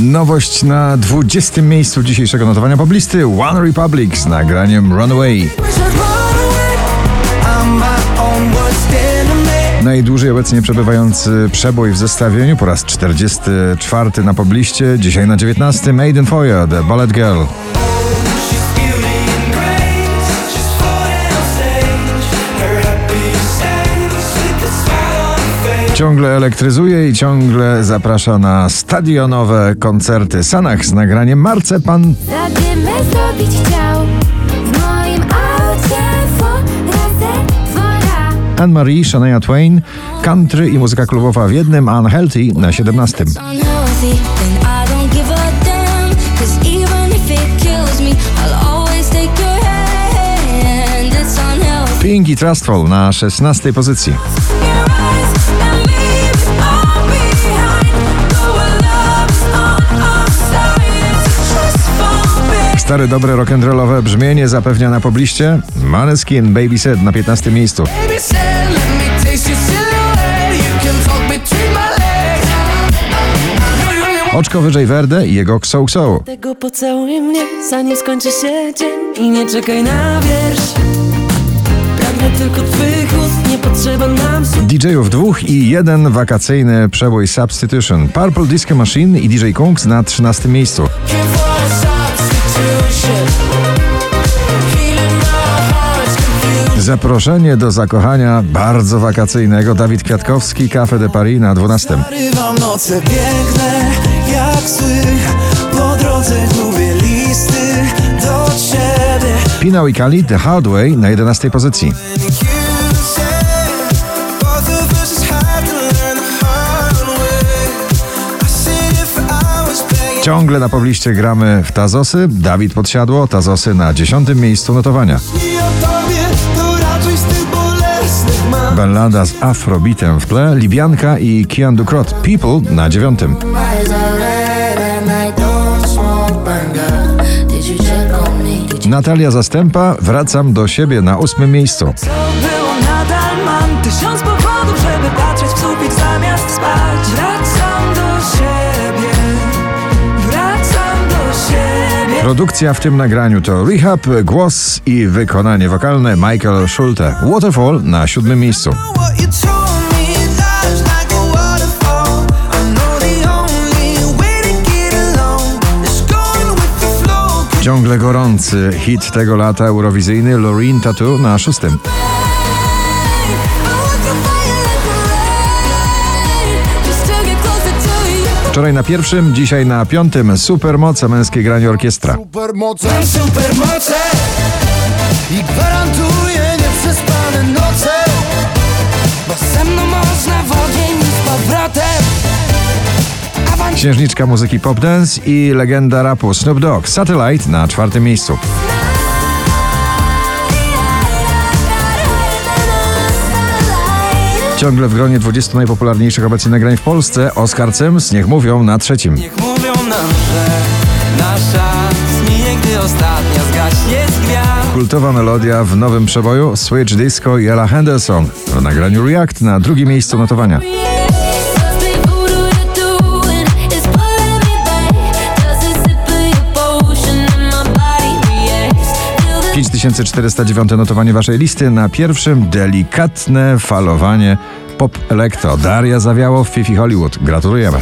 Nowość na 20. miejscu dzisiejszego notowania poblisty One Republic z nagraniem Runaway. Najdłużej obecnie przebywający przebój w zestawieniu po raz 44 na pobliście, dzisiaj na 19 Maiden Foyer, The Ballet Girl. Ciągle elektryzuje i ciągle zaprasza na stadionowe koncerty. Sanach z nagraniem Marcepan. Zadymy zrobić chciał w moim aucie. Anne-Marie, Shania Twain, country i muzyka klubowa w jednym, Unhealthy na 17. Unhealthy, then I don't give a damn. Cause even if it kills me, I'll always take your hand. It's unhealthy. Pink i Trustful na 16 pozycji. Stare, dobre rock'n'rollowe brzmienie zapewnia na pobliście Maneskin Baby Set na 15 miejscu. Oczko wyżej Verde i jego So So. Tego pocałuj mnie, zanim skończy się dzień I nie czekaj na wiersz Pragnę tylko twych ust, nie potrzeba nam DJ-ów dwóch i jeden wakacyjny przebój Substitution. Purple Disco Machine i DJ Kungs na 13 miejscu. Zaproszenie do zakochania bardzo wakacyjnego Dawid Kwiatkowski, Café de Paris na 12. Rywam noce piękne jak sły Po drodze gubię listy do ciebie Pinał i Kali The Hard Way na 11 pozycji. Ciągle na pobliście gramy w Tazosy. Dawid Podsiadło, Tazosy na 10 miejscu notowania. Ballada z afrobitem w tle, Libianka i Kian Dukrot People na 9. Eyes are red and I don't smoke banger. Did you check on me? Did you Natalia Zastępa, Wracam do siebie na 8 miejscu. Co było nadal mam Tysiąc powodów, żeby patrzeć w sufit zamiast spać Produkcja w tym nagraniu to Rehab, głos i wykonanie wokalne Michael Schulte. Waterfall na 7 miejscu. Ciągle gorący hit tego lata eurowizyjny Loreen Tattoo na 6. Wczoraj na pierwszym, dzisiaj na piątym. Supermoce męskie granie orkiestra. Supermoce. Supermoce. I gwarantuję nieprzespane noce. Bo ze mną można w ogień z powrotem. Księżniczka muzyki pop dance i legenda rapu Snoop Dogg. Satellite na czwartym miejscu. Ciągle w gronie 20 najpopularniejszych obecnie nagrań w Polsce Oscar Cems, niech mówią, na trzecim. Niech mówią nam, że nasza zmije, gdy ostatnia zgaśnie z gwiazd. Kultowa melodia w nowym przeboju Switch Disco i Ella Henderson w nagraniu React na drugim miejscu notowania. 5409 notowanie waszej listy na pierwszym delikatne falowanie pop elektro. Daria Zawiało w Fifi Hollywood. Gratulujemy.